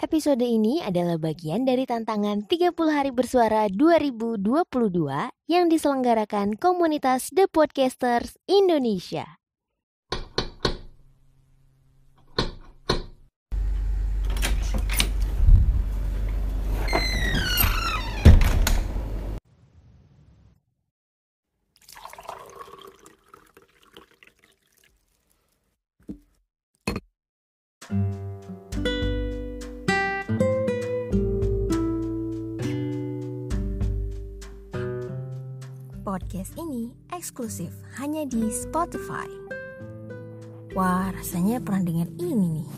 Episode ini adalah bagian dari tantangan 30 hari bersuara 2022 yang diselenggarakan komunitas The Podcasters Indonesia. Podcast ini eksklusif hanya di Spotify. Wah, rasanya pernah dengar ini nih.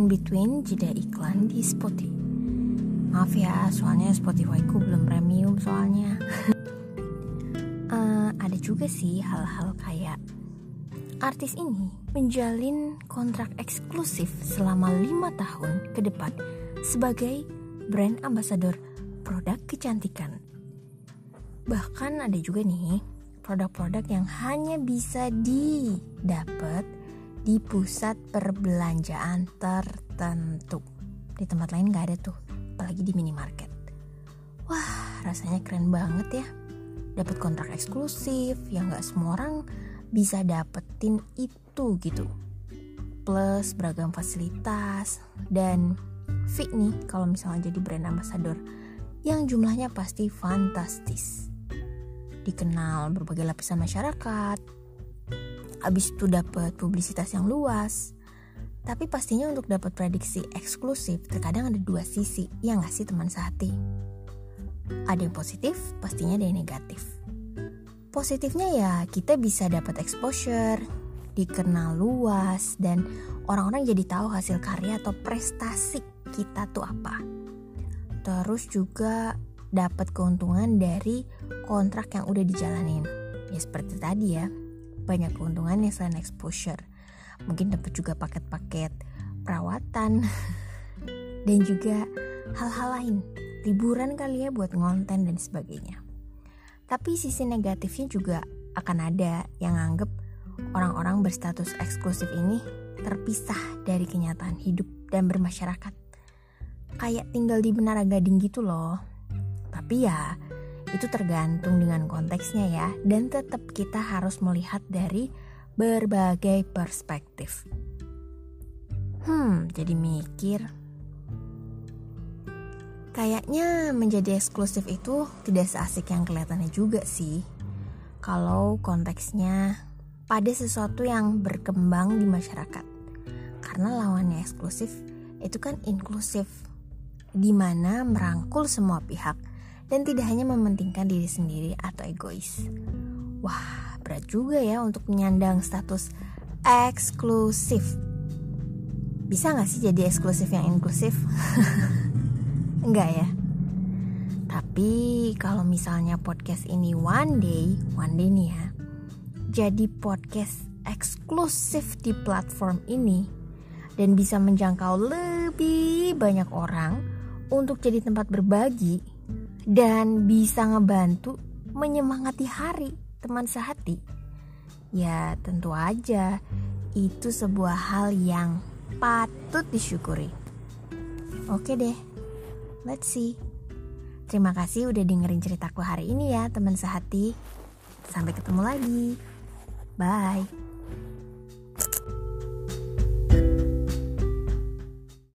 In between jeda iklan di Spotify. Maaf ya, soalnya Spotify ku belum premium soalnya. uh, ada juga sih hal-hal kayak artis ini menjalin kontrak eksklusif selama lima tahun ke depan sebagai brand ambassador produk kecantikan Bahkan ada juga nih produk-produk yang hanya bisa didapat di pusat perbelanjaan tertentu. Di tempat lain gak ada tuh, apalagi di minimarket. Wah, rasanya keren banget ya. Dapat kontrak eksklusif yang gak semua orang bisa dapetin itu gitu. Plus beragam fasilitas dan fit nih kalau misalnya jadi brand ambassador yang jumlahnya pasti fantastis dikenal berbagai lapisan masyarakat. Abis itu dapat publisitas yang luas. Tapi pastinya untuk dapat prediksi eksklusif terkadang ada dua sisi, ya nggak sih teman sehati? Ada yang positif, pastinya ada yang negatif. Positifnya ya kita bisa dapat exposure, dikenal luas, dan orang-orang jadi tahu hasil karya atau prestasi kita tuh apa. Terus juga dapat keuntungan dari kontrak yang udah dijalanin. Ya seperti tadi ya, banyak keuntungannya selain exposure. Mungkin dapat juga paket-paket perawatan dan juga hal-hal lain. Liburan kali ya buat ngonten dan sebagainya. Tapi sisi negatifnya juga akan ada yang anggap orang-orang berstatus eksklusif ini terpisah dari kenyataan hidup dan bermasyarakat. Kayak tinggal di Menara Gading gitu loh. Tapi ya, itu tergantung dengan konteksnya ya, dan tetap kita harus melihat dari berbagai perspektif. Hmm, jadi mikir. Kayaknya menjadi eksklusif itu tidak seasik yang kelihatannya juga sih. Kalau konteksnya pada sesuatu yang berkembang di masyarakat. Karena lawannya eksklusif itu kan inklusif, di mana merangkul semua pihak dan tidak hanya mementingkan diri sendiri atau egois. Wah, berat juga ya untuk menyandang status eksklusif. Bisa gak sih jadi eksklusif yang inklusif? Enggak ya? Tapi kalau misalnya podcast ini one day, one day nih ya, jadi podcast eksklusif di platform ini dan bisa menjangkau lebih banyak orang untuk jadi tempat berbagi dan bisa ngebantu menyemangati hari teman sehati. Ya, tentu aja itu sebuah hal yang patut disyukuri. Oke deh, let's see. Terima kasih udah dengerin ceritaku hari ini ya, teman sehati. Sampai ketemu lagi. Bye.